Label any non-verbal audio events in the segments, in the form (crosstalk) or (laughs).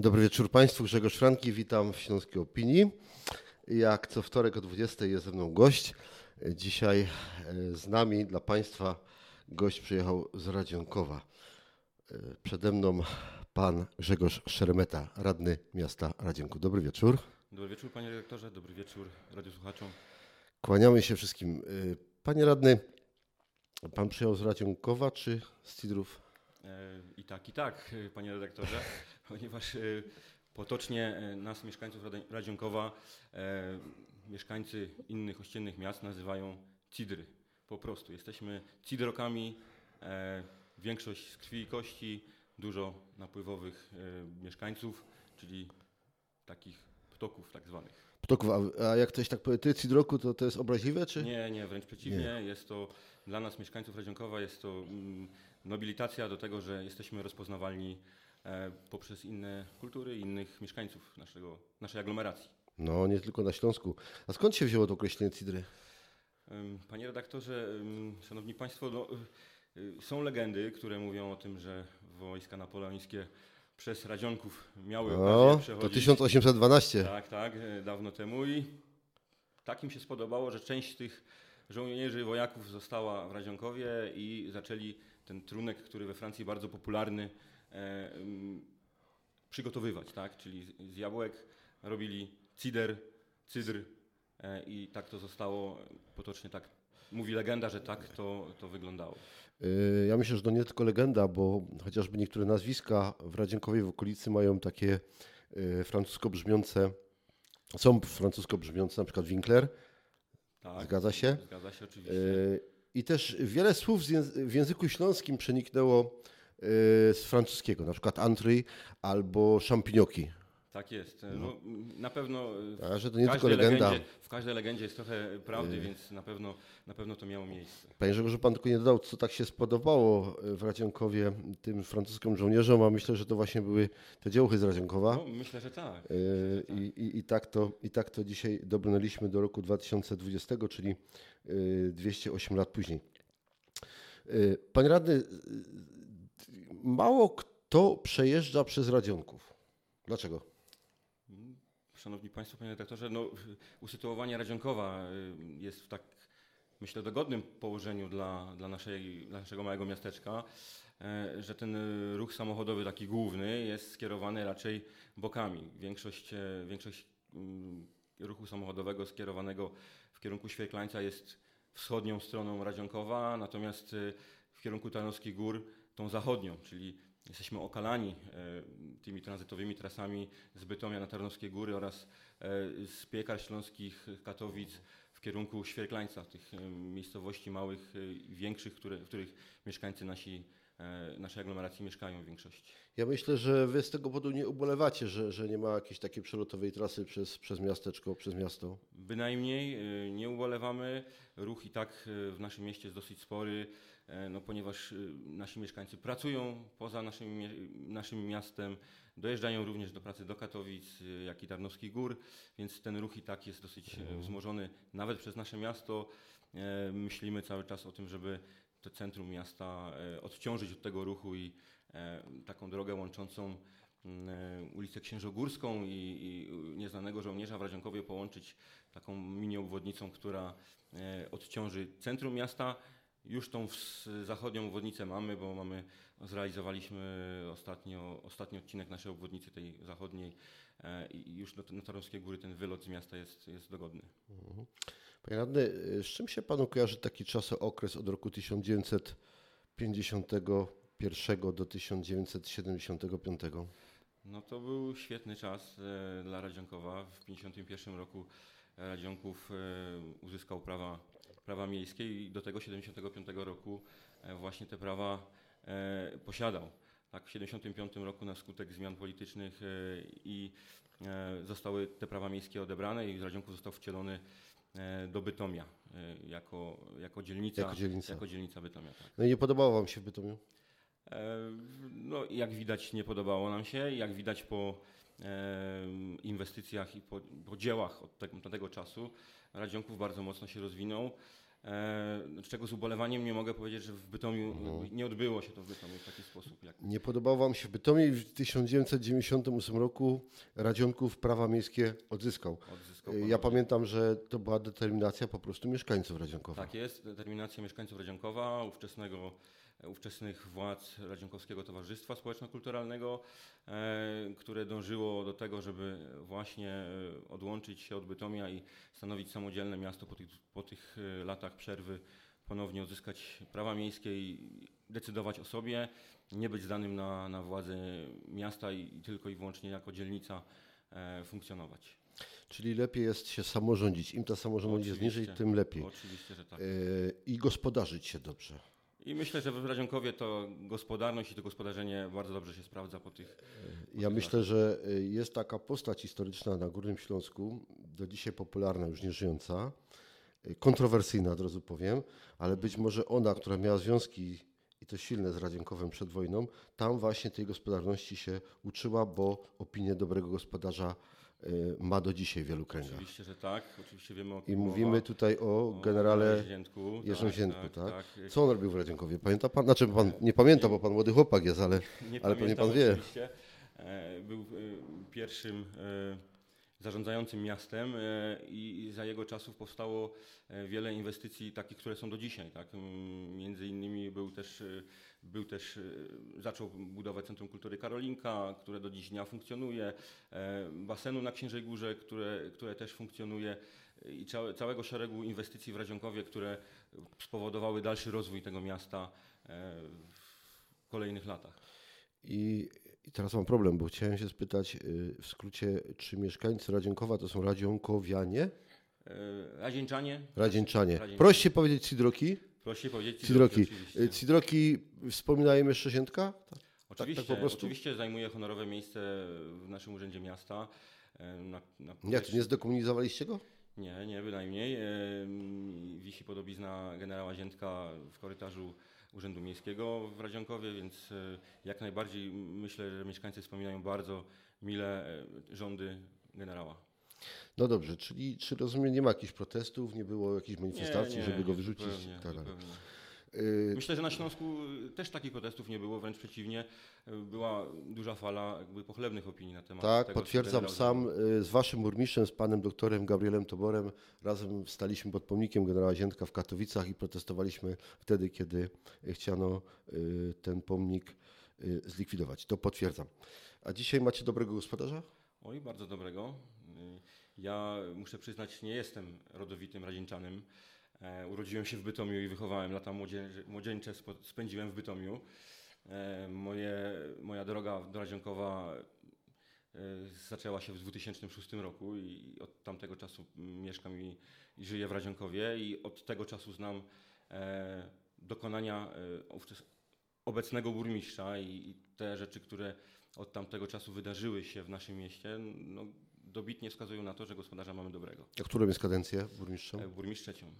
Dobry wieczór Państwu, Grzegorz Franki, witam w Śląskiej Opinii. Jak co wtorek o 20 jest ze mną gość. Dzisiaj e, z nami dla Państwa gość przyjechał z Radzionkowa. E, Przede mną pan Grzegorz Szeremeta, radny miasta Radzionku. Dobry wieczór. Dobry wieczór panie redaktorze, dobry wieczór radiosłuchaczom. Kłaniamy się wszystkim. E, Panie radny, pan przyjechał z Radzionkowa czy z Cidrów? I tak, i tak, panie redaktorze, ponieważ e, potocznie e, nas, mieszkańców Radzionkowa, e, mieszkańcy innych ościennych miast nazywają cidry. Po prostu. Jesteśmy cidrokami, większość z krwi i kości, dużo napływowych mieszkańców, czyli takich ptoków tak zwanych. Ptoków, a, jak ktoś tak powie, ty Cidroku, to to jest obraźliwe, czy? Nie, nie, wręcz przeciwnie. Jest to dla nas, mieszkańców Radzionkowa, jest to mm, nobilitacja do tego, że jesteśmy rozpoznawalni poprzez inne kultury, innych mieszkańców naszego, naszej aglomeracji. No, nie tylko na Śląsku. A skąd się wzięło to określenie Cidry? Panie redaktorze, szanowni państwo, no, y, y, są legendy, które mówią o tym, że wojska napoleońskie przez Radzionków miały O, okazję to przechodzić. 1812. Tak, tak, e, dawno temu i tak im się spodobało, że część tych żołnierzy, wojaków została w Radzionkowie i zaczęli ten trunek, który we Francji bardzo popularny, e, przygotowywać, tak? Czyli z- jabłek robili cider, cydr e, i tak to zostało potocznie tak. Mówi legenda, że tak to, to wyglądało. Y, Ja myślę, że to nie tylko legenda, bo chociażby niektóre nazwiska w Radzienkowie w okolicy mają takie francusko brzmiące, są francusko brzmiące, na przykład Winkler, Tak, zgadza się? Zgadza się oczywiście. I też wiele słów w języku śląskim przeniknęło z francuskiego, na przykład antry albo champignoki. Tak jest. No, na pewno e, A że to nie w tylko każdej legenda. legendzie, w każdej legendzie jest trochę prawdy, więc na pewno, na pewno to miało miejsce. Panie Grzegorzu, pan tylko nie dodał, co tak się spodobało w Radzienkowie tym francuskim żołnierzom, a myślę, że to właśnie były te dziełchy z Radzienkowa. No, myślę, że tak. Yy, I, i, i, tak to, I tak to dzisiaj dobrnęliśmy do roku 2020, czyli yy, 208 lat później. Panie radny, mało kto przejeżdża przez Radzionków. Dlaczego? Szanowni Państwo, Panie redaktorze, no, usytuowanie Radzionkowa y, jest w tak, myślę, dogodnym położeniu dla, dla, naszej, dla naszego małego miasteczka, e, że ten y, ruch samochodowy taki główny jest skierowany raczej bokami. Większość, większość ruchu samochodowego skierowanego w kierunku Świerklańca jest wschodnią stroną Radzionkowa, natomiast y, w kierunku Tarnowskich Gór tą zachodnią, czyli jesteśmy okalani e, tymi tranzytowymi trasami z Bytomia na Tarnowskie Góry oraz e, z Piekar Śląskich, Katowic w kierunku Świerklańca, tych e, miejscowości małych i większych, które, w których mieszkańcy nasi, naszej aglomeracji mieszkają w większości. Ja myślę, że wy z tego powodu nie ubolewacie, że, że nie ma jakiejś takiej przelotowej trasy przez, przez miasteczko, przez miasto. Bynajmniej nie ubolewamy. Ruch i tak w naszym mieście jest dosyć spory, no, ponieważ e, nasi mieszkańcy pracują poza naszym, naszym miastem, dojeżdżają również do pracy do Katowic, e, jak i Tarnowskich Gór, więc ten ruch i tak jest dosyć e, wzmożony nawet przez nasze miasto. E, Myślimy cały czas o tym, żeby to centrum miasta e, odciążyć od tego ruchu i e, taką drogę łączącą mm, e, ulicę Księżogórską i, i nieznanego żołnierza w Radzionkowie połączyć taką mini obwodnicą, która e, odciąży centrum miasta. Już tą zachodnią obwodnicę mamy, bo mamy, zrealizowaliśmy ostatnio, ostatni odcinek naszej obwodnicy tej zachodniej e, i już do, na Tarnowskie Góry ten wylot z miasta jest, jest dogodny. Panie radny, z czym się panu kojarzy taki czasookres od roku 1951 do 1975? No to był świetny czas e, dla Radzionkowa. W 1951 roku Radzionków e, uzyskał prawa, prawa miejskie i do tego 1975 roku e, właśnie te prawa e, posiadał. Tak, w 1975 roku na skutek zmian politycznych e, i zostały te prawa miejskie odebrane i z Radzionków został wcielony do Bytomia jako, jako dzielnica. Jako dzielnica. Jako dzielnica Bytomia, tak. No i nie podobało wam się w Bytomiu? No, jak widać, nie podobało nam się. Jak widać po inwestycjach i po, po dziełach od tego, tamtego czasu, Radzionków bardzo mocno się rozwinął. E, z czego z ubolewaniem nie mogę powiedzieć, że w Bytomiu nie odbyło się to w Bytomiu w taki sposób. Jak... Nie podobało Wam się w Bytomiu w 1998 roku Radzionków prawa miejskie odzyskał. Odzyskał Ja ponownie. pamiętam, że to była determinacja po prostu mieszkańców Radzionkowa. Tak jest, determinacja mieszkańców Radzionkowa, ówczesnego, ówczesnych władz Radzionkowskiego Towarzystwa Społeczno-Kulturalnego, e, które dążyło do tego, żeby właśnie e, odłączyć się od Bytomia i stanowić samodzielne miasto po tych, po tych e, latach przerwy, ponownie odzyskać prawa miejskie i decydować o sobie, nie być zdanym na, na władzę miasta i, i tylko i wyłącznie jako dzielnica funkcjonować. Czyli lepiej jest się samorządzić. Im ta samorządność jest niżej, tym lepiej. Oczywiście, że tak. I gospodarzyć się dobrze. I myślę, że w Radzionkowie to gospodarność i to gospodarzenie bardzo dobrze się sprawdza po tych. Ja myślę, że y, jest taka postać historyczna na Górnym Śląsku, do dzisiaj popularna, już nie żyjąca, y, kontrowersyjna, od razu powiem, ale być może ona, która miała związki i to silne z Radzionkowem przed wojną, tam właśnie tej gospodarności się uczyła, bo opinię dobrego gospodarza ma do dzisiaj w wielu kręgach. Oczywiście, że tak. Oczywiście wiemy o I mówimy tutaj o generale. Jerzym Ziętku, tak? tak. Co on robił w Radzionkowie? Pamięta pan? Znaczy pan nie pamięta, bo pan młody chłopak jest, ale Nie ale pewnie pan wie. Oczywiście. E, Był e, pierwszym e, zarządzającym miastem i za jego czasów powstało wiele inwestycji takich, które są do dzisiaj. Tak? Między innymi był też, był też e, zaczął budować Centrum Kultury Karolinka, które do dziś dnia funkcjonuje, e, basenu na Księżej Górze, które, które też funkcjonuje e, i całe, całego szeregu inwestycji w Radzionkowie, które spowodowały dalszy rozwój tego miasta w kolejnych latach. I, I teraz mam problem, bo chciałem się spytać w skrócie, czy mieszkańcy Radzionkowa to są radzionkowianie? Radzieńczanie? Radzieńczanie. Proście powiedzieć Cidroki? Proszę powiedzieć Cidroki. oczywiście. Y, Cidroki, wspominają jeszcze? Oczywiście, tak po prostu? oczywiście zajmuje honorowe miejsce w naszym urzędzie miasta. E, Na, na Jak nie zdekomunizowaliście go? Nie, nie, bynajmniej. E, Wisi podobizna generała Ziętka w korytarzu Urzędu Miejskiego w Radzionkowie, więc e, jak najbardziej myślę, że mieszkańcy wspominają bardzo mile e, rządy generała. No dobrze, czyli czy rozumiem, nie ma jakichś protestów, nie było jakichś manifestacji, Nie, nie, żeby go wyrzucić? zupełnie, i tak dalej. zupełnie. Y, Myślę, że na Śląsku też takich protestów nie było, wręcz przeciwnie. Była duża fala jakby pochlebnych opinii na temat Tak, tego, potwierdzam sam. y, Z waszym burmistrzem, z panem doktorem Gabrielem Toborem, razem staliśmy pod pomnikiem generała Ziętka w Katowicach i protestowaliśmy wtedy, kiedy chciano y, ten pomnik zlikwidować. To potwierdzam. A dzisiaj macie dobrego gospodarza? Oj, bardzo dobrego. Y, Ja muszę przyznać, nie jestem rodowitym radzieńczanem. E, Urodziłem się w Bytomiu i wychowałem lata młodzie- młodzieńcze, spędziłem w Bytomiu. E, Moje, moja droga do Radzionkowa e, zaczęła się w 2006 roku i od tamtego czasu mieszkam i, i żyję w Radzionkowie i od tego czasu znam dokonania obecnego burmistrza i, i te rzeczy, które od tamtego czasu wydarzyły się w naszym mieście, no, dobitnie wskazują na to, że gospodarza mamy dobrego. A którą jest kadencję burmistrzem? E, Burmistrz trzecią.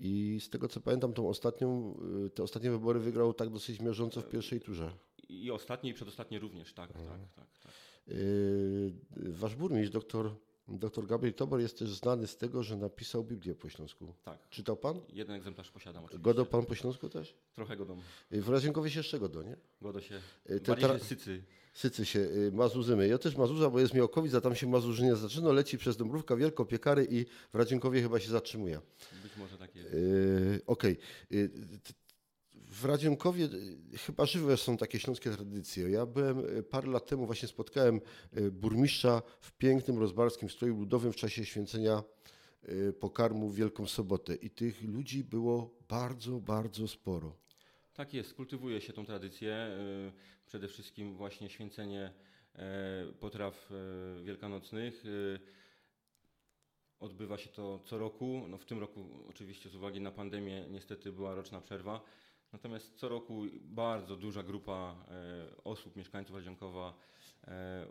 I z tego co pamiętam, tą ostatnią, y, te ostatnie wybory wygrał tak dosyć mierząco w pierwszej turze. I ostatnie i przedostatnie również, tak, tak, tak, tak. Y, Wasz burmistrz, doktor, doktor Gabriel Tobor, jest też znany z tego, że napisał Biblię po śląsku. tak. Czytał pan? Jeden egzemplarz posiadam oczywiście. Godał pan po śląsku też? Trochę godą. Y, W Razienkowie się jeszcze godo, nie? Godo się. E, te Bardziej tra- się sycy. Sycy się, y, Mazurzymy. Ja też Mazurza, bo jest Miałkowic, a tam się Mazurzynie zaczyna, leci przez Dąbrówka, Wielkopiekary i w Radzienkowie chyba się zatrzymuje. Być może takie jest. Yy, Okej. Yy, t- W Radzienkowie y, chyba żywe są takie śląskie tradycje. Ja byłem y, parę lat temu, właśnie spotkałem y, burmistrza w pięknym rozbarskim stroju ludowym w czasie święcenia pokarmu w Wielką Sobotę i tych ludzi było bardzo, bardzo sporo. Tak jest, kultywuje się tą tradycję. Przede wszystkim właśnie święcenie e, potraw e, wielkanocnych. Odbywa się to co roku. No w tym roku oczywiście z uwagi na pandemię niestety była roczna przerwa. Natomiast co roku bardzo duża grupa e, osób, mieszkańców Radziankowa e,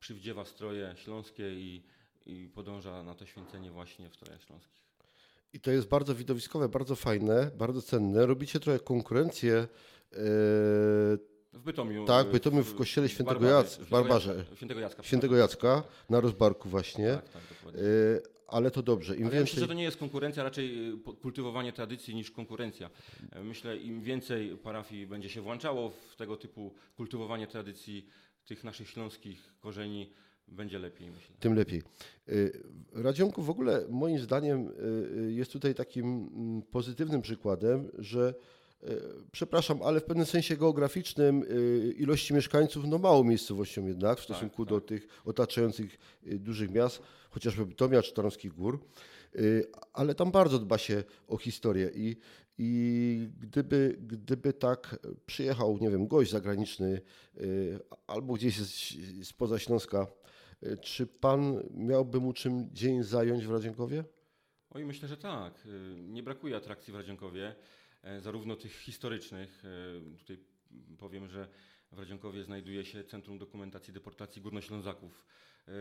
przywdziewa stroje śląskie i, i podąża na to święcenie właśnie w strojach śląskich. I to jest bardzo widowiskowe, bardzo fajne, bardzo cenne. Robicie trochę konkurencję. e, W Bytomiu. Tak, w Bytomiu w kościele świętego Barbarze, Jac- w Barbarze. Świętego Jacka. Świętego Jacka na rozbarku właśnie. Tak, tak, dokładnie. Ale to dobrze. Im Ale ja więcej... myślę, że to nie jest konkurencja, raczej y, kultywowanie tradycji niż konkurencja. E, Myślę, im więcej parafii będzie się włączało w tego typu kultywowanie tradycji tych naszych śląskich korzeni, będzie lepiej, myślę. tym lepiej. Y, Radzionku w ogóle moim zdaniem y, jest tutaj takim mm, pozytywnym przykładem, że przepraszam, ale w pewnym sensie geograficznym y, ilości mieszkańców no mało miejscowością jednak w stosunku do tych otaczających y, dużych miast, chociażby Bytomia czy Tarnowskich Gór, ale tam bardzo dba się o historię i, i gdyby, gdyby tak przyjechał, nie wiem, gość zagraniczny albo gdzieś spoza Śląska, czy pan miałby mu czym dzień zająć w Radzienkowie? Oj, myślę, że tak. Nie brakuje atrakcji w Radzionkowie, e, zarówno tych historycznych. e, Tutaj powiem, że w Radzionkowie znajduje się Centrum Dokumentacji Deportacji Górnoślązaków e,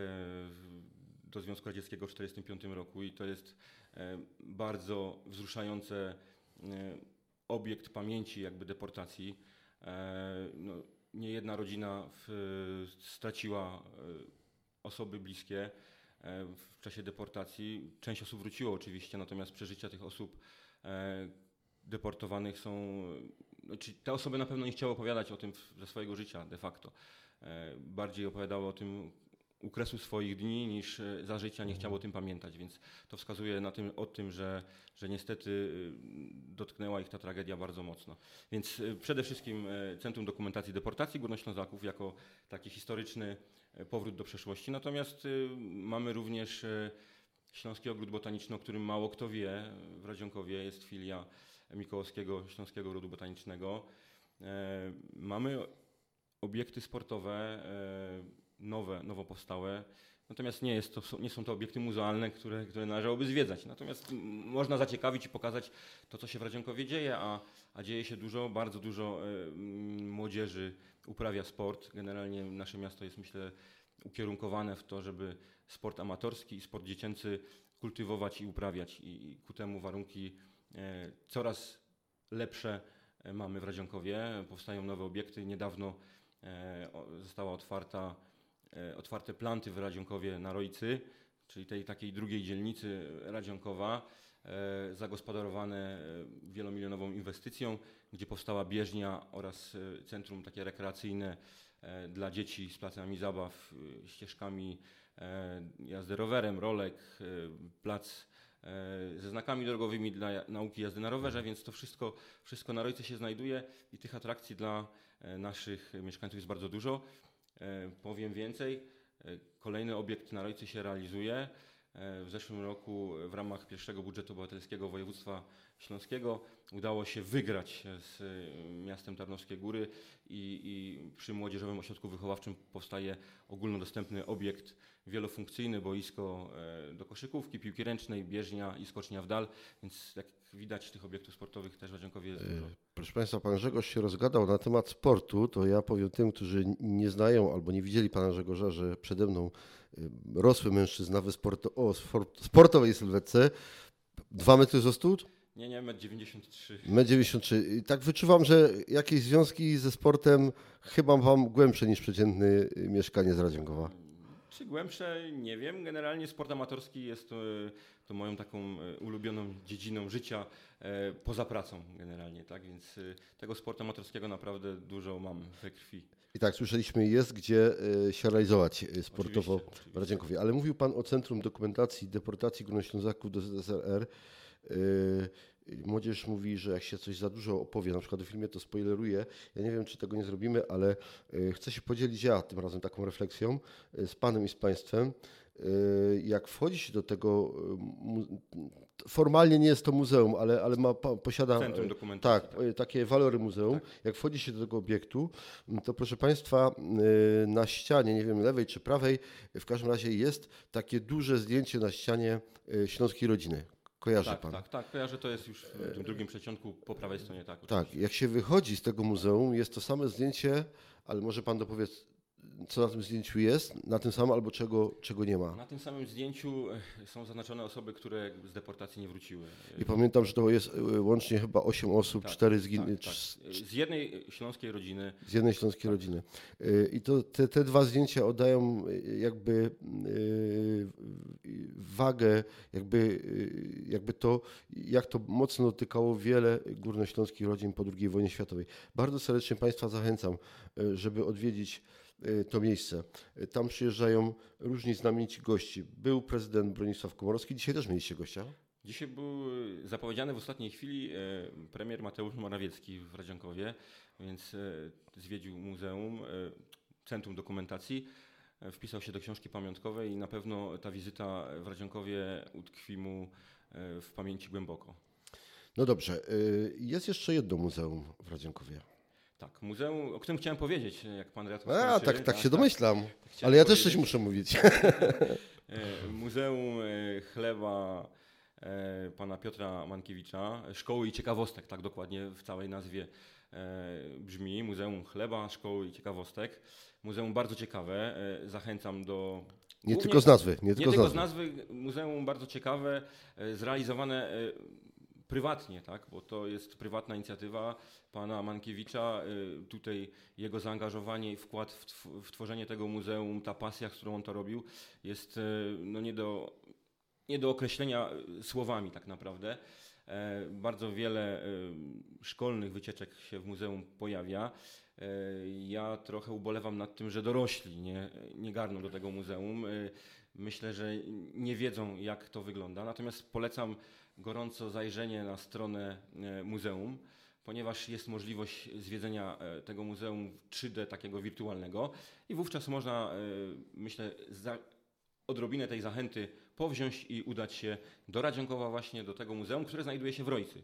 do Związku Radzieckiego w 1945 roku i to jest e, bardzo wzruszające e, obiekt pamięci jakby deportacji. E, No, nie jedna rodzina w, straciła e, osoby bliskie e, w czasie deportacji. Część osób wróciło oczywiście, natomiast przeżycia tych osób e, deportowanych są. Znaczy, te osoby na pewno nie chciały opowiadać o tym ze swojego życia de facto. E, Bardziej opowiadały o tym u kresu swoich dni niż e, za życia nie chciało o tym pamiętać, więc to wskazuje na tym, o tym, że, że niestety y, dotknęła ich ta tragedia bardzo mocno. Więc przede wszystkim e, Centrum Dokumentacji Deportacji Górnoślązaków jako taki historyczny e, powrót do przeszłości. Natomiast mamy również e, Śląski Ogród Botaniczny, o którym mało kto wie. W Radzionkowie jest filia Mikołowskiego Śląskiego Ogrodu Botanicznego. E, Mamy obiekty sportowe, e, nowe, nowo powstałe. Natomiast nie, jest to, nie są to obiekty muzealne, które, które należałoby zwiedzać. Natomiast można zaciekawić i pokazać to, co się w Radzionkowie dzieje, a, a dzieje się dużo, bardzo dużo e, młodzieży uprawia sport. Generalnie nasze miasto jest, myślę, ukierunkowane w to, żeby sport amatorski i sport dziecięcy kultywować i uprawiać. I, i ku temu warunki coraz lepsze e, mamy w Radzionkowie. Powstają nowe obiekty. Niedawno e, została otwarta, e, otwarte planty w Radzionkowie na Rojcy, czyli tej takiej drugiej dzielnicy Radzionkowa, e, zagospodarowane e, wielomilionową inwestycją, gdzie powstała bieżnia oraz e, centrum takie rekreacyjne e, dla dzieci z placami zabaw, e, ścieżkami e, jazdy rowerem, rolek, e, plac e, ze znakami drogowymi dla nauki jazdy na rowerze, więc to wszystko, wszystko na Rojce się znajduje i tych atrakcji dla e, naszych mieszkańców jest bardzo dużo. E, Powiem więcej, e, kolejny obiekt na Rojce się realizuje. E, W zeszłym roku w ramach pierwszego budżetu obywatelskiego województwa śląskiego. Udało się wygrać z e, miastem Tarnowskie Góry i, i przy Młodzieżowym Ośrodku Wychowawczym powstaje ogólnodostępny obiekt wielofunkcyjny, boisko e, do koszykówki, piłki ręcznej, bieżnia i skocznia w dal, więc jak widać tych obiektów sportowych też w Radzionkowie jest dużo. Proszę Państwa, Pan Grzegorz się rozgadał na temat sportu, to ja powiem tym, którzy nie znają albo nie widzieli Pana Grzegorza, że przede mną y, rosły mężczyzna we sporto, o sport, sportowej sylwetce, 2 metry wzrostu, Nie, nie, 1,93 m. 1,93 I tak wyczuwam, że jakieś związki ze sportem chyba mam głębsze niż przeciętny mieszkaniec Radzionkowa. Czy głębsze? Nie wiem. Generalnie sport amatorski jest to, to moją taką e, ulubioną dziedziną życia e, poza pracą generalnie, tak? Więc e, tego sportu amatorskiego naprawdę dużo mam we krwi. I tak, słyszeliśmy, jest gdzie się realizować sportowo Oczywiście, w. Radzionkowie. Ale mówił Pan o Centrum Dokumentacji Deportacji Górnoślązaków do ZSRR. Y, Młodzież mówi, że jak się coś za dużo opowie, na przykład w filmie, to spoileruje. Ja nie wiem, czy tego nie zrobimy, ale y, chcę się podzielić ja tym razem taką refleksją y, z Panem i z Państwem. Jak wchodzi się do tego, formalnie nie jest to muzeum, ale, ale ma, posiada tak, y, takie walory muzeum. Jak wchodzi się do tego obiektu, to proszę Państwa, na ścianie, nie wiem, lewej czy prawej, w każdym razie jest takie duże zdjęcie na ścianie śląskiej rodziny. Kojarzy Tak, Pan? tak, tak. Kojarzę, to jest już w tym drugim przeciągu po prawej stronie, tak. Tak, jak się wychodzi z tego muzeum, jest to same zdjęcie, ale może Pan dopowiedz co na tym zdjęciu jest, na tym samym albo czego, czego nie ma. Na tym samym zdjęciu e, są zaznaczone osoby, które z deportacji nie wróciły. I pamiętam, że to jest e, łącznie chyba 8 osób, Tak, 4 zgin... tak, tak. Z jednej śląskiej rodziny. z jednej śląskiej rodziny. Y, I to te, te dwa zdjęcia oddają jakby wagę, jakby, jakby to, jak to mocno dotykało wiele górnośląskich rodzin po II wojnie światowej. Bardzo serdecznie Państwa zachęcam, żeby odwiedzić to miejsce. Y, Tam przyjeżdżają różni znamienici gości. Był prezydent Bronisław Komorowski, dzisiaj też mieliście gościa. Dzisiaj był zapowiedziany w ostatniej chwili premier Mateusz Morawiecki w Radzionkowie, więc zwiedził muzeum, Centrum Dokumentacji, wpisał się do książki pamiątkowej i na pewno ta wizyta w Radzionkowie utkwi mu w pamięci głęboko. No dobrze, y, jest jeszcze jedno muzeum w Radziankowie. Tak, muzeum, o którym chciałem powiedzieć, jak pan redaktor A, skończy. tak, tak się domyślam. Chciałem Ale ja też coś muszę mówić. (laughs) (laughs) E, Muzeum e, Chleba e, pana Piotra Mankiewicza, Szkoły i Ciekawostek, tak dokładnie w całej nazwie brzmi. Muzeum Chleba, Szkoły i Ciekawostek. Muzeum bardzo ciekawe, zachęcam do... Nie Głównie- tylko z nazwy. Nie, Nie tylko, tylko z nazwy. nazwy, muzeum bardzo ciekawe, zrealizowane prywatnie, tak? bo to jest prywatna inicjatywa pana Mankiewicza. e, Tutaj jego zaangażowanie i wkład w, w tworzenie tego muzeum, ta pasja, z którą on to robił, jest e, no, nie, do, nie do określenia e, słowami tak naprawdę. E, Bardzo wiele szkolnych wycieczek się w muzeum pojawia. E, Ja trochę ubolewam nad tym, że dorośli nie, nie garną do tego muzeum. E, Myślę, że nie wiedzą, jak to wygląda. Natomiast polecam gorąco zajrzenie na stronę e, muzeum, ponieważ jest możliwość zwiedzenia e, tego muzeum w 3D takiego wirtualnego i wówczas można, e, myślę, za odrobinę tej zachęty powziąć i udać się do Radzionkowa właśnie, do tego muzeum, które znajduje się w Rojcy.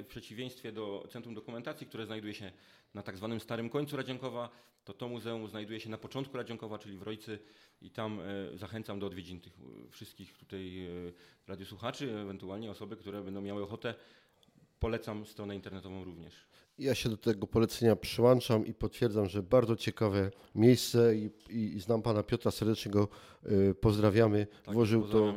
W przeciwieństwie do Centrum Dokumentacji, które znajduje się na tak zwanym starym końcu Radzionkowa, to to muzeum znajduje się na początku Radzionkowa, czyli w Rojcy i tam e, zachęcam do odwiedzin tych e, wszystkich tutaj e, radiosłuchaczy, ewentualnie osoby, które będą miały ochotę. Polecam stronę internetową również. Ja się do tego polecenia przyłączam i potwierdzam, że bardzo ciekawe miejsce i, i, i znam pana Piotra, serdecznie go y, pozdrawiamy. Tak, Włożył to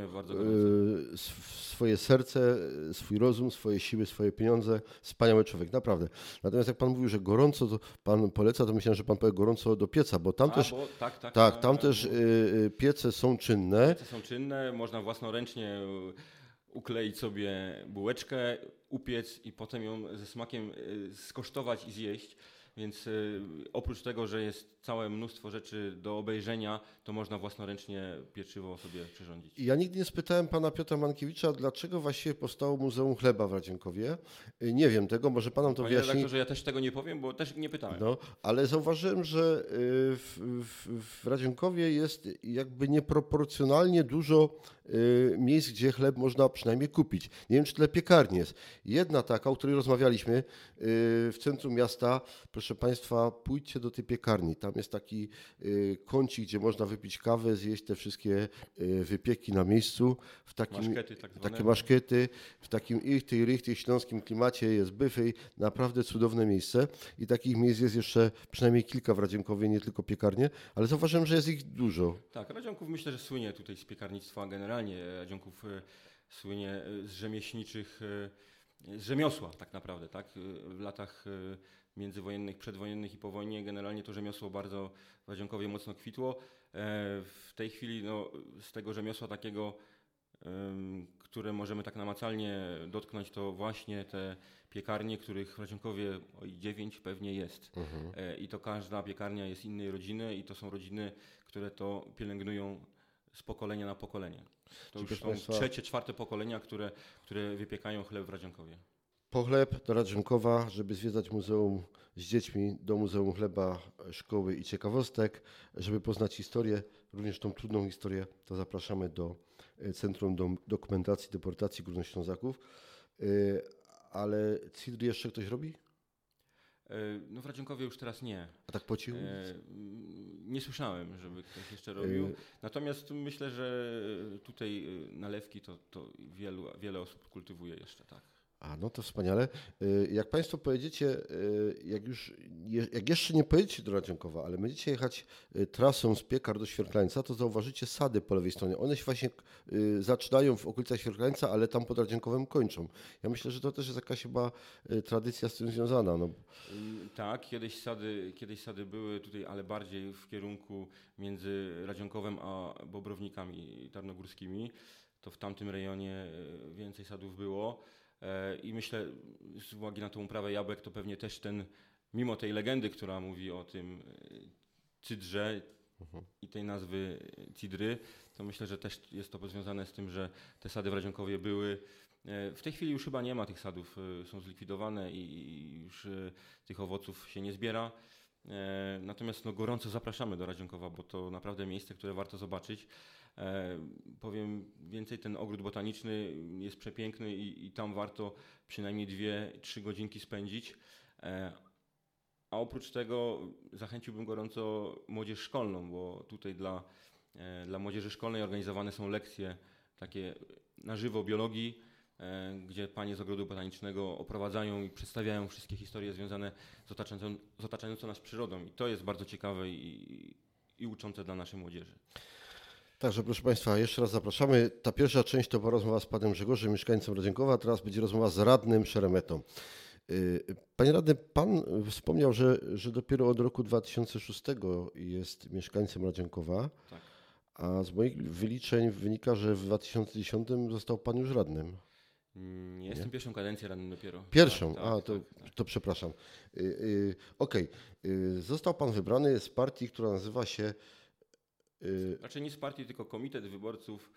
y, swoje serce, swój rozum, swoje siły, swoje pieniądze. Wspaniały człowiek, naprawdę. Natomiast jak pan mówił, że gorąco to pan poleca, to myślałem, że pan powie gorąco do pieca, bo tam A, też, bo, tak, tak, tak, a- tam a- też y, y, piece są czynne. Piece są czynne, można własnoręcznie ukleić sobie bułeczkę, upiec i potem ją ze smakiem e, skosztować i zjeść. Więc e, oprócz tego, że jest całe mnóstwo rzeczy do obejrzenia, to można własnoręcznie pieczywo sobie przyrządzić. Ja nigdy nie spytałem pana Piotra Mankiewicza, dlaczego właściwie powstało Muzeum Chleba w Radzienkowie. Y, Nie wiem tego, może pan nam to Panie wyjaśni. redaktorze, ja też tego nie powiem, bo też nie pytałem. No, ale zauważyłem, że y, w, w, w jest jakby nieproporcjonalnie dużo y, miejsc, gdzie chleb można przynajmniej kupić. Nie wiem, czy tyle piekarni jest. Jedna taka, o której rozmawialiśmy y, w centrum miasta, proszę Państwa, pójdźcie do tej piekarni. Tam jest taki y, kącik, gdzie można wypić kawę, zjeść te wszystkie y, wypieki na miejscu. W takim, Maszkety tak takie maszkety, w takim ich, tej rychty, śląskim klimacie jest byfej, naprawdę cudowne miejsce i takich miejsc jest jeszcze przynajmniej kilka w Radzienkowie, nie tylko piekarnie, ale zauważyłem, że jest ich dużo. Tak, Radzionków myślę, że słynie tutaj z piekarnictwa generalnie. Radzionków e, słynie z rzemieślniczych, z rzemiosła tak naprawdę, tak? W latach międzywojennych, przedwojennych i po wojnie generalnie to rzemiosło bardzo w Radzionkowie mocno kwitło. E, W tej chwili no, z tego rzemiosła takiego, które możemy tak namacalnie dotknąć, to właśnie te piekarnie, których w Radzionkowie oj, dziewięć pewnie jest. E, I to każda piekarnia jest innej rodziny i to są rodziny, które to pielęgnują z pokolenia na pokolenie. To Czyli już są państwa- trzecie, czwarte pokolenia, które, które wypiekają chleb w Radzionkowie. Po chleb do Radzienkowa, żeby zwiedzać muzeum z dziećmi, do Muzeum Chleba, Szkoły i Ciekawostek, żeby poznać historię, również tą trudną historię, to zapraszamy do e, Centrum Dokumentacji Deportacji Górnoślązaków. E, Ale CIDR jeszcze ktoś robi? E, No w Radzionkowie już teraz nie. A tak? E, mm, Nie słyszałem, żeby ktoś jeszcze robił. Natomiast myślę, że tutaj nalewki to, to wielu, wiele osób kultywuje jeszcze, tak. A, no to wspaniale. Y, Jak Państwo pojedziecie, y, jak już, jak jeszcze nie pojedziecie do Radziankowa, ale będziecie jechać y, trasą z Piekar do Świerklańca, to zauważycie sady po lewej stronie. One się właśnie zaczynają w okolicach Świerklańca, ale tam pod Radziankowem kończą. Ja myślę, że to też jest jakaś chyba tradycja z tym związana. No, Ym, Tak, kiedyś sady, kiedyś sady były tutaj, ale bardziej w kierunku między Radzionkowem a Bobrownikami Tarnogórskimi. To w tamtym rejonie więcej sadów było. E, I myślę, z uwagi na tą uprawę jabłek, to pewnie też ten, mimo tej legendy, która mówi o tym e, cydrze i tej nazwy e, cidry, to myślę, że też jest to związane z tym, że te sady w Radzionkowie były. W tej chwili już chyba nie ma tych sadów, są zlikwidowane i już tych owoców się nie zbiera. E, Natomiast no, gorąco zapraszamy do Radzionkowa, bo to naprawdę miejsce, które warto zobaczyć. E, Powiem więcej, ten ogród botaniczny jest przepiękny i, i tam warto przynajmniej dwie, trzy godzinki spędzić. E, A oprócz tego zachęciłbym gorąco młodzież szkolną, bo tutaj dla, dla młodzieży szkolnej organizowane są lekcje takie na żywo biologii, gdzie panie z ogrodu botanicznego oprowadzają i przedstawiają wszystkie historie związane z otaczającą, z otaczającą nas przyrodą. I to jest bardzo ciekawe i, i uczące dla naszej młodzieży. Także proszę Państwa, jeszcze raz zapraszamy. Ta pierwsza część to była rozmowa z panem Grzegorzem, mieszkańcem Radziankowa, a teraz będzie rozmowa z radnym Szeremetą. Y, Panie radny, pan wspomniał, że, że dopiero od roku 2006 jest mieszkańcem Radziankowa, Tak. a z moich wyliczeń wynika, że w 2010 został pan już radnym. Mm, Jestem pierwszą kadencję radnym dopiero. Pierwszą, Tak, a tak, to, tak. to przepraszam. Y, y, Okej, Y, został pan wybrany z partii, która nazywa się y, Znaczy nie z partii, tylko Komitet Wyborców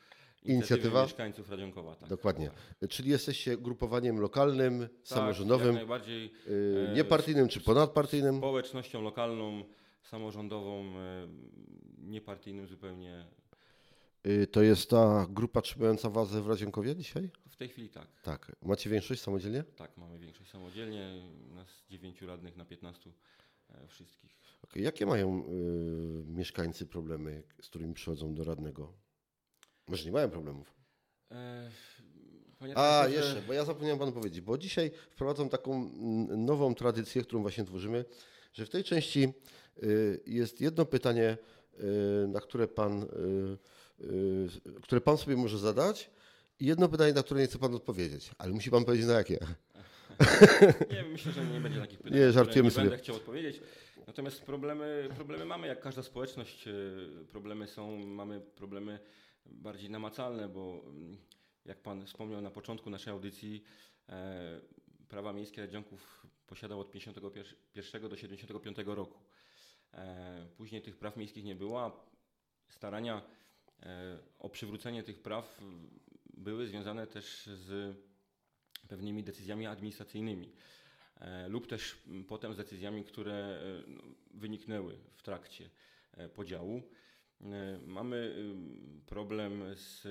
Inicjatywa? Inicjatywy Mieszkańców Radzionkowa. Tak. Dokładnie. Tak. Czyli jesteście grupowaniem lokalnym, Tak, samorządowym, najbardziej e, niepartyjnym czy ponadpartyjnym. społecznością lokalną, samorządową, e, niepartyjnym zupełnie. Y, To jest ta grupa trzymająca władzę w Radziankowie dzisiaj? W tej chwili tak. Tak. Macie większość samodzielnie? Tak, mamy większość samodzielnie, nas dziewięciu radnych na 15 e, wszystkich. Okej, Jakie mają y, mieszkańcy problemy, z którymi przychodzą do radnego? Może nie mają problemów. E, A, jeszcze, bo ja zapomniałem panu powiedzieć, bo dzisiaj wprowadzam taką nową tradycję, którą właśnie tworzymy, że w tej części y, jest jedno pytanie, y, na które pan, y, które pan sobie może zadać i jedno pytanie, na które nie chce pan odpowiedzieć, ale musi pan powiedzieć na jakie. (laughs) Nie, myślę, że nie będzie takich pytań. Nie, żartujemy nie sobie. będę chciał odpowiedzieć. Natomiast problemy, problemy mamy, jak każda społeczność. e, Problemy są, mamy problemy bardziej namacalne, bo mm, jak Pan wspomniał na początku naszej audycji, e, prawa miejskie Radzionków posiadał od 51 do 75 roku. E, Później tych praw miejskich nie było, a starania o przywrócenie tych praw były związane też z pewnymi decyzjami administracyjnymi e, lub też potem z decyzjami, które e, no, wyniknęły w trakcie e, podziału. E, Mamy ym, problem z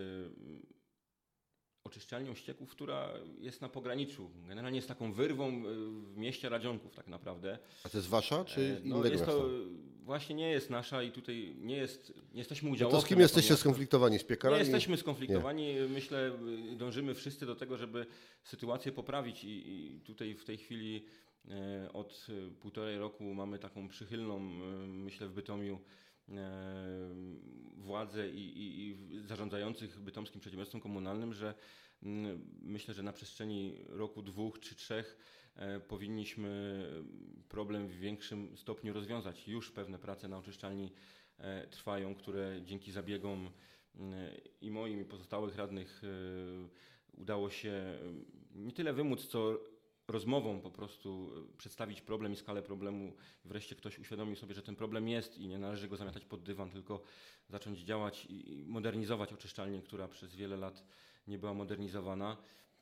oczyszczalnią ścieków, która jest na pograniczu. Generalnie jest taką wyrwą y, w mieście Radzionków tak naprawdę. A to jest wasza czy E, innego jest to właśnie nie jest nasza i tutaj nie jest, nie jesteśmy No udziałowcem. to z kim jesteście skonfliktowani? Z Nie piekarami? jesteśmy skonfliktowani. Myślę, y, dążymy wszyscy do tego, żeby sytuację poprawić i, i tutaj w tej chwili e, od półtorej roku mamy taką przychylną, myślę, w Bytomiu e, władzę i, i, i zarządzających bytomskim przedsiębiorstwem komunalnym, że mm, myślę, że na przestrzeni roku, dwóch czy trzech e, powinniśmy problem w większym stopniu rozwiązać. Już pewne prace na oczyszczalni e, trwają, które dzięki zabiegom mm, i moim i pozostałych radnych e, udało się e, nie tyle wymóc, co rozmową po prostu e, przedstawić problem i skalę problemu. Wreszcie ktoś uświadomił sobie, że ten problem jest i nie należy go zamiatać pod dywan, tylko zacząć działać i modernizować oczyszczalnię, która przez wiele lat nie była modernizowana.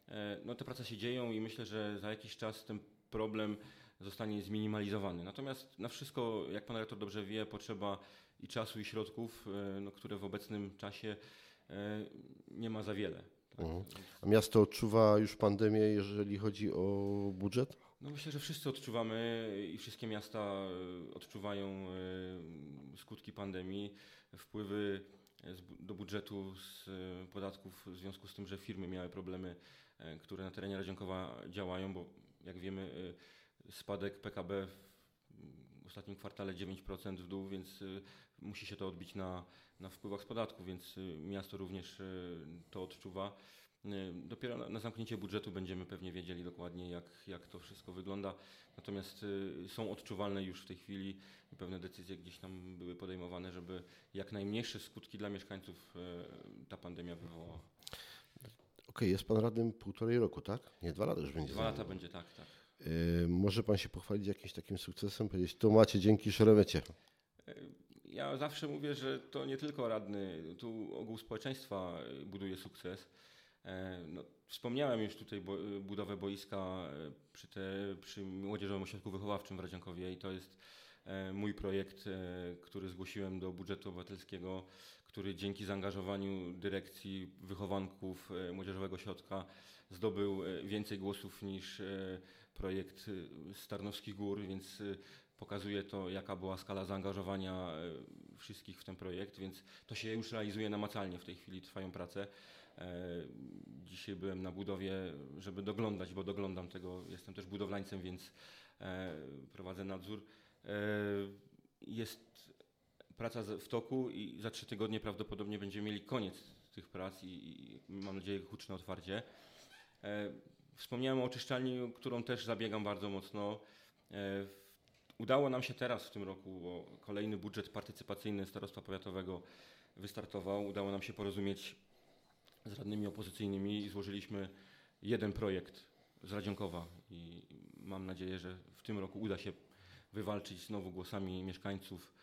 E, No te prace się dzieją i myślę, że za jakiś czas ten problem zostanie zminimalizowany. Natomiast na wszystko, jak pan rektor dobrze wie, potrzeba i czasu, i środków, e, no, które w obecnym czasie nie ma za wiele. Tak? Mhm. A miasto odczuwa już pandemię, jeżeli chodzi o budżet? No myślę, że wszyscy odczuwamy i wszystkie miasta e, odczuwają e, skutki pandemii, wpływy do budżetu z podatków w związku z tym, że firmy miały problemy, które na terenie Radzionkowa działają, bo jak wiemy spadek PKB ostatnim kwartale 9% w dół, więc musi się to odbić na, na wpływach z podatku, więc miasto również to odczuwa. Y, dopiero na, zamknięcie budżetu będziemy pewnie wiedzieli dokładnie, jak, jak to wszystko wygląda. Natomiast y, są odczuwalne już w tej chwili pewne decyzje gdzieś tam były podejmowane, żeby jak najmniejsze skutki dla mieszkańców y, ta pandemia wywołała. Okej, okay, jest pan radnym półtorej roku, tak? Nie, dwa lata już będzie. Dwa lata będzie, tak, tak. Yy, może pan się pochwalić jakimś takim sukcesem, powiedzieć, to macie dzięki szeremecie. Ja zawsze mówię, że to nie tylko radny, tu ogół społeczeństwa buduje sukces. No, wspomniałem już tutaj bo, budowę boiska przy, te, przy Młodzieżowym Ośrodku Wychowawczym w Radzionkowie i to jest mój projekt, który zgłosiłem do budżetu obywatelskiego, który dzięki zaangażowaniu dyrekcji wychowanków Młodzieżowego Ośrodka zdobył więcej głosów niż projekt Starnowskich Gór, więc pokazuje to, jaka była skala zaangażowania wszystkich w ten projekt, więc to się już realizuje namacalnie. W tej chwili trwają prace. E, dzisiaj byłem na budowie, żeby doglądać, bo doglądam tego, jestem też budowlańcem, więc e, prowadzę nadzór. E, jest praca w toku i za trzy tygodnie prawdopodobnie będziemy mieli koniec tych prac i, mam nadzieję huczne otwarcie. Wspomniałem o oczyszczalni, którą też zabiegam bardzo mocno. Udało nam się teraz w tym roku, bo kolejny budżet partycypacyjny Starostwa Powiatowego wystartował. Udało nam się porozumieć z radnymi opozycyjnymi i złożyliśmy jeden projekt z Radzionkowa i mam nadzieję, że w tym roku uda się wywalczyć znowu głosami mieszkańców e,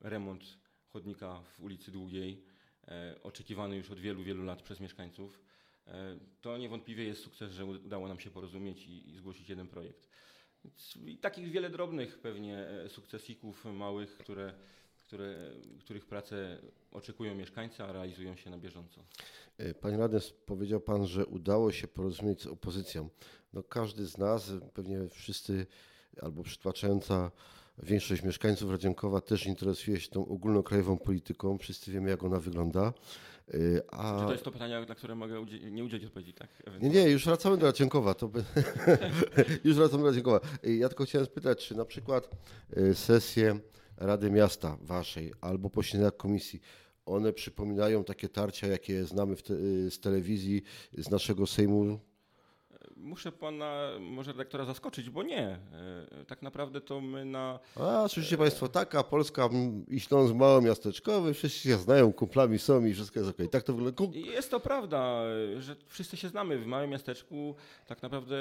remont chodnika w ulicy Długiej, e, oczekiwany już od wielu, wielu lat przez mieszkańców. E, to niewątpliwie jest sukces, że udało nam się porozumieć i, zgłosić jeden projekt. I takich wiele drobnych pewnie sukcesików małych, które które, których pracę oczekują mieszkańcy, a realizują się na bieżąco. E, panie radny, powiedział Pan, że udało się porozumieć z opozycją. No każdy z nas, pewnie wszyscy albo przytłaczająca większość mieszkańców Radziankowa też interesuje się tą ogólnokrajową polityką. Wszyscy wiemy, jak ona wygląda. E, a... Czy to jest to pytanie, na które mogę nie udzielić odpowiedzi, tak? Nie, nie, już wracamy do Racienkowa. To by... (laughs) już wracamy do Racienkowa. E, ja tylko chciałem spytać, czy na przykład sesję Rady Miasta Waszej albo posiedzenia komisji, one przypominają takie tarcia, jakie znamy te, z telewizji, z naszego Sejmu? Muszę pana, może redaktora zaskoczyć, bo nie. E, tak naprawdę to my na. A, słyszycie Państwo, taka Polska i Śląsk mało miasteczkowy, wszyscy się znają, kumplami są i wszystko jest okej. Okay. Tak to wygląda. Jest to prawda, że wszyscy się znamy. W małym miasteczku tak naprawdę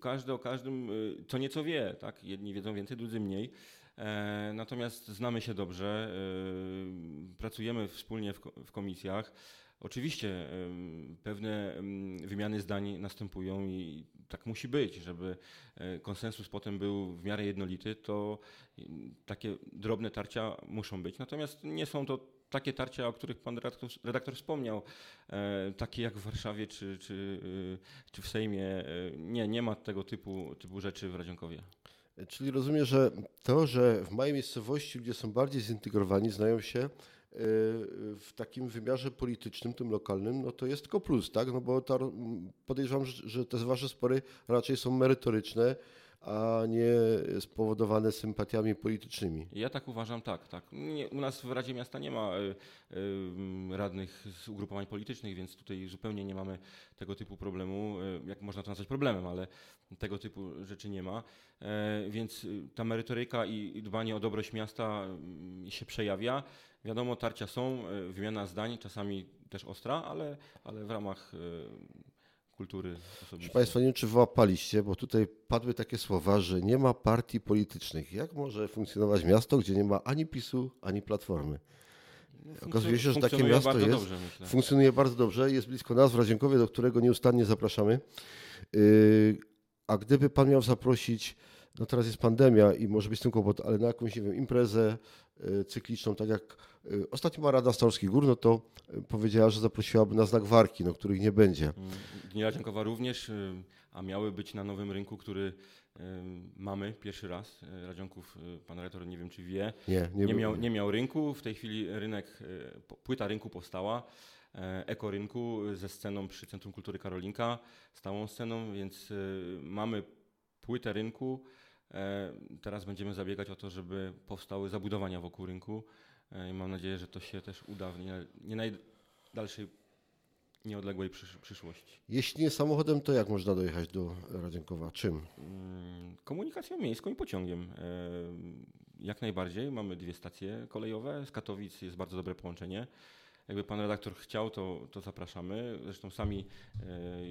każdy o każdym co nieco wie. Tak? Jedni wiedzą więcej, drudzy mniej. E, natomiast znamy się dobrze, e, pracujemy wspólnie w komisjach. Oczywiście pewne wymiany zdań następują i tak musi być, żeby e, konsensus potem był w miarę jednolity, to takie drobne tarcia muszą być. Natomiast nie są to takie tarcia, o których pan redaktor, redaktor wspomniał, takie jak w Warszawie czy, czy, czy w Sejmie. Nie, nie ma tego typu, typu rzeczy w Radzionkowie. Czyli rozumiem, że to, że w małej miejscowości ludzie są bardziej zintegrowani, znają się e, w takim wymiarze politycznym, tym lokalnym, no to jest tylko plus, tak? No bo ta, podejrzewam, że te wasze spory raczej są merytoryczne, a nie spowodowane sympatiami politycznymi. Ja tak uważam, tak. tak. Nie, u nas w Radzie Miasta nie ma y, y, radnych z ugrupowań politycznych, więc tutaj zupełnie nie mamy tego typu problemu, y, jak można to nazwać problemem, ale tego typu rzeczy nie ma. Więc ta merytoryka i dbanie o dobrość miasta się przejawia. Wiadomo, tarcia są, wymiana zdań, czasami też ostra, ale, ale w ramach kultury osobistej. Proszę Państwa, nie wiem, czy wyłapaliście, bo tutaj padły takie słowa, że nie ma partii politycznych. Jak może funkcjonować miasto, gdzie nie ma ani PiSu, ani Platformy? No, Okazuje się, że takie miasto jest, dobrze, funkcjonuje bardzo dobrze, jest blisko nas w Radzienkowie, do którego nieustannie zapraszamy. Yy, a gdyby Pan miał zaprosić, no teraz jest pandemia i może być z tym kłopot, ale na jakąś, nie wiem, imprezę cykliczną, tak jak Y, ostatnio ma Rada Starskich Gór, no to y, powiedziała, że zaprosiłaby na znak warki, no, których nie będzie. Mm, Gmina Ciankowa również, y, a miały być na nowym rynku, który Mamy pierwszy raz y, Radzionków, y, pan rektor nie wiem czy wie, Nie, nie, był- miał, nie miał rynku. W tej chwili rynek, y, płyta rynku powstała, ekorynku ze sceną przy Centrum Kultury Karolinka, stałą sceną, więc y, mamy płytę rynku. E, Teraz będziemy zabiegać o to, żeby powstały zabudowania wokół rynku E, i mam nadzieję, że to się też uda w nie, nie najdalszej, nieodległej przysz, przyszłości. Jeśli nie samochodem, to jak można dojechać do Radziankowa? Czym? Mm, Komunikacją miejską i pociągiem. E, Jak najbardziej. Mamy dwie stacje kolejowe. Z Katowic jest bardzo dobre połączenie. Jakby pan redaktor chciał, to, to zapraszamy. Zresztą sami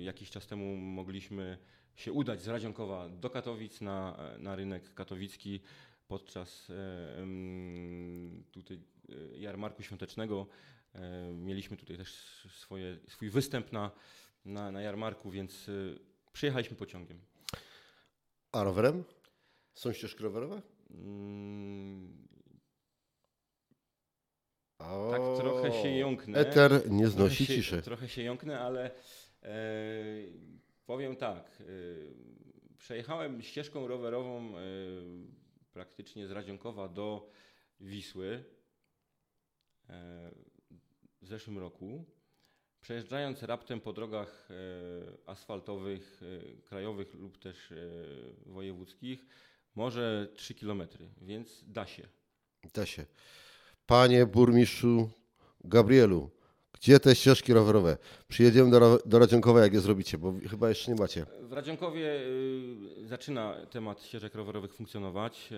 jakiś czas temu mogliśmy się udać z Radzionkowa do Katowic na, na rynek katowicki podczas e, tutaj e, jarmarku świątecznego. E, Mieliśmy tutaj też swoje, swój występ na, na, na jarmarku, więc przyjechaliśmy pociągiem. A rowerem? Są ścieżki rowerowe? Mm, O, Tak trochę się jąknę. Eter nie trochę znosi się, ciszy. Trochę się jąknę, ale e, powiem tak. E, przejechałem ścieżką rowerową e, praktycznie z Radzionkowa do Wisły e, w zeszłym roku. Przejeżdżając raptem po drogach asfaltowych, krajowych lub też wojewódzkich, może 3 km, więc da się. Da się. Panie burmistrzu Gabrielu, gdzie te ścieżki rowerowe? Przyjedziemy do, do Radziankowa, jak je zrobicie, bo chyba jeszcze nie macie. W Radzionkowie y, zaczyna temat ścieżek rowerowych funkcjonować. E,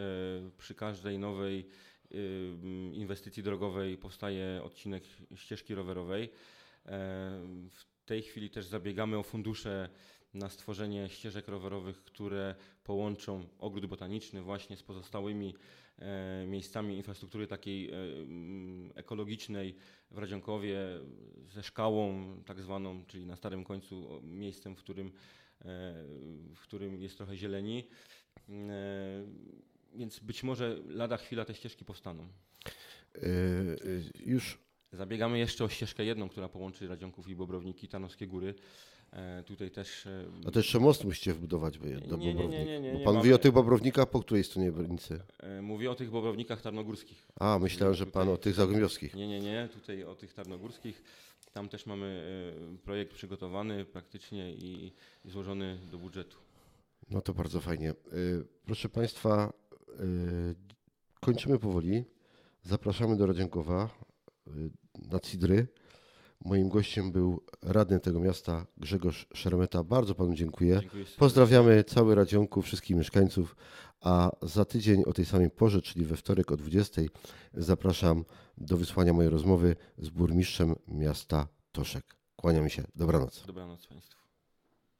Przy każdej nowej y, inwestycji drogowej powstaje odcinek ścieżki rowerowej. E, W tej chwili też zabiegamy o fundusze na stworzenie ścieżek rowerowych, które połączą ogród botaniczny właśnie z pozostałymi e, miejscami infrastruktury takiej e, m, ekologicznej w Radzionkowie, ze szkałą tak zwaną, czyli na starym końcu miejscem, w którym, e, w którym jest trochę zieleni. Więc być może lada chwila te ścieżki powstaną. Yy, już Zabiegamy jeszcze o ścieżkę jedną, która połączy Radzionków i Bobrowniki, Tanowskie Góry. E, Tutaj też e, A to jeszcze most musicie wbudować do Nie, nie, nie, Bobrownika. nie, nie, nie, pan mamy- mówi o tych Bobrownikach po której stronie Bronicy? e, mówię o tych Bobrownikach Tarnogórskich. A, myślałem, że pan o tych zagłębiowskich. Nie, nie, nie, tutaj o tych tarnogórskich. Tam też mamy projekt przygotowany praktycznie i, i złożony do budżetu. No to bardzo fajnie. Proszę Państwa, kończymy powoli. Zapraszamy do Radziankowa yy, na Cidry. Moim gościem był radny tego miasta Grzegorz Szermeta. Bardzo Panu dziękuję. Dziękuję. Pozdrawiamy cały Radzionku, wszystkich mieszkańców, a za tydzień o tej samej porze, czyli we wtorek o 20, zapraszam do wysłania mojej rozmowy z burmistrzem miasta Toszek. Kłaniam się. Dobranoc. Dobranoc Państwu.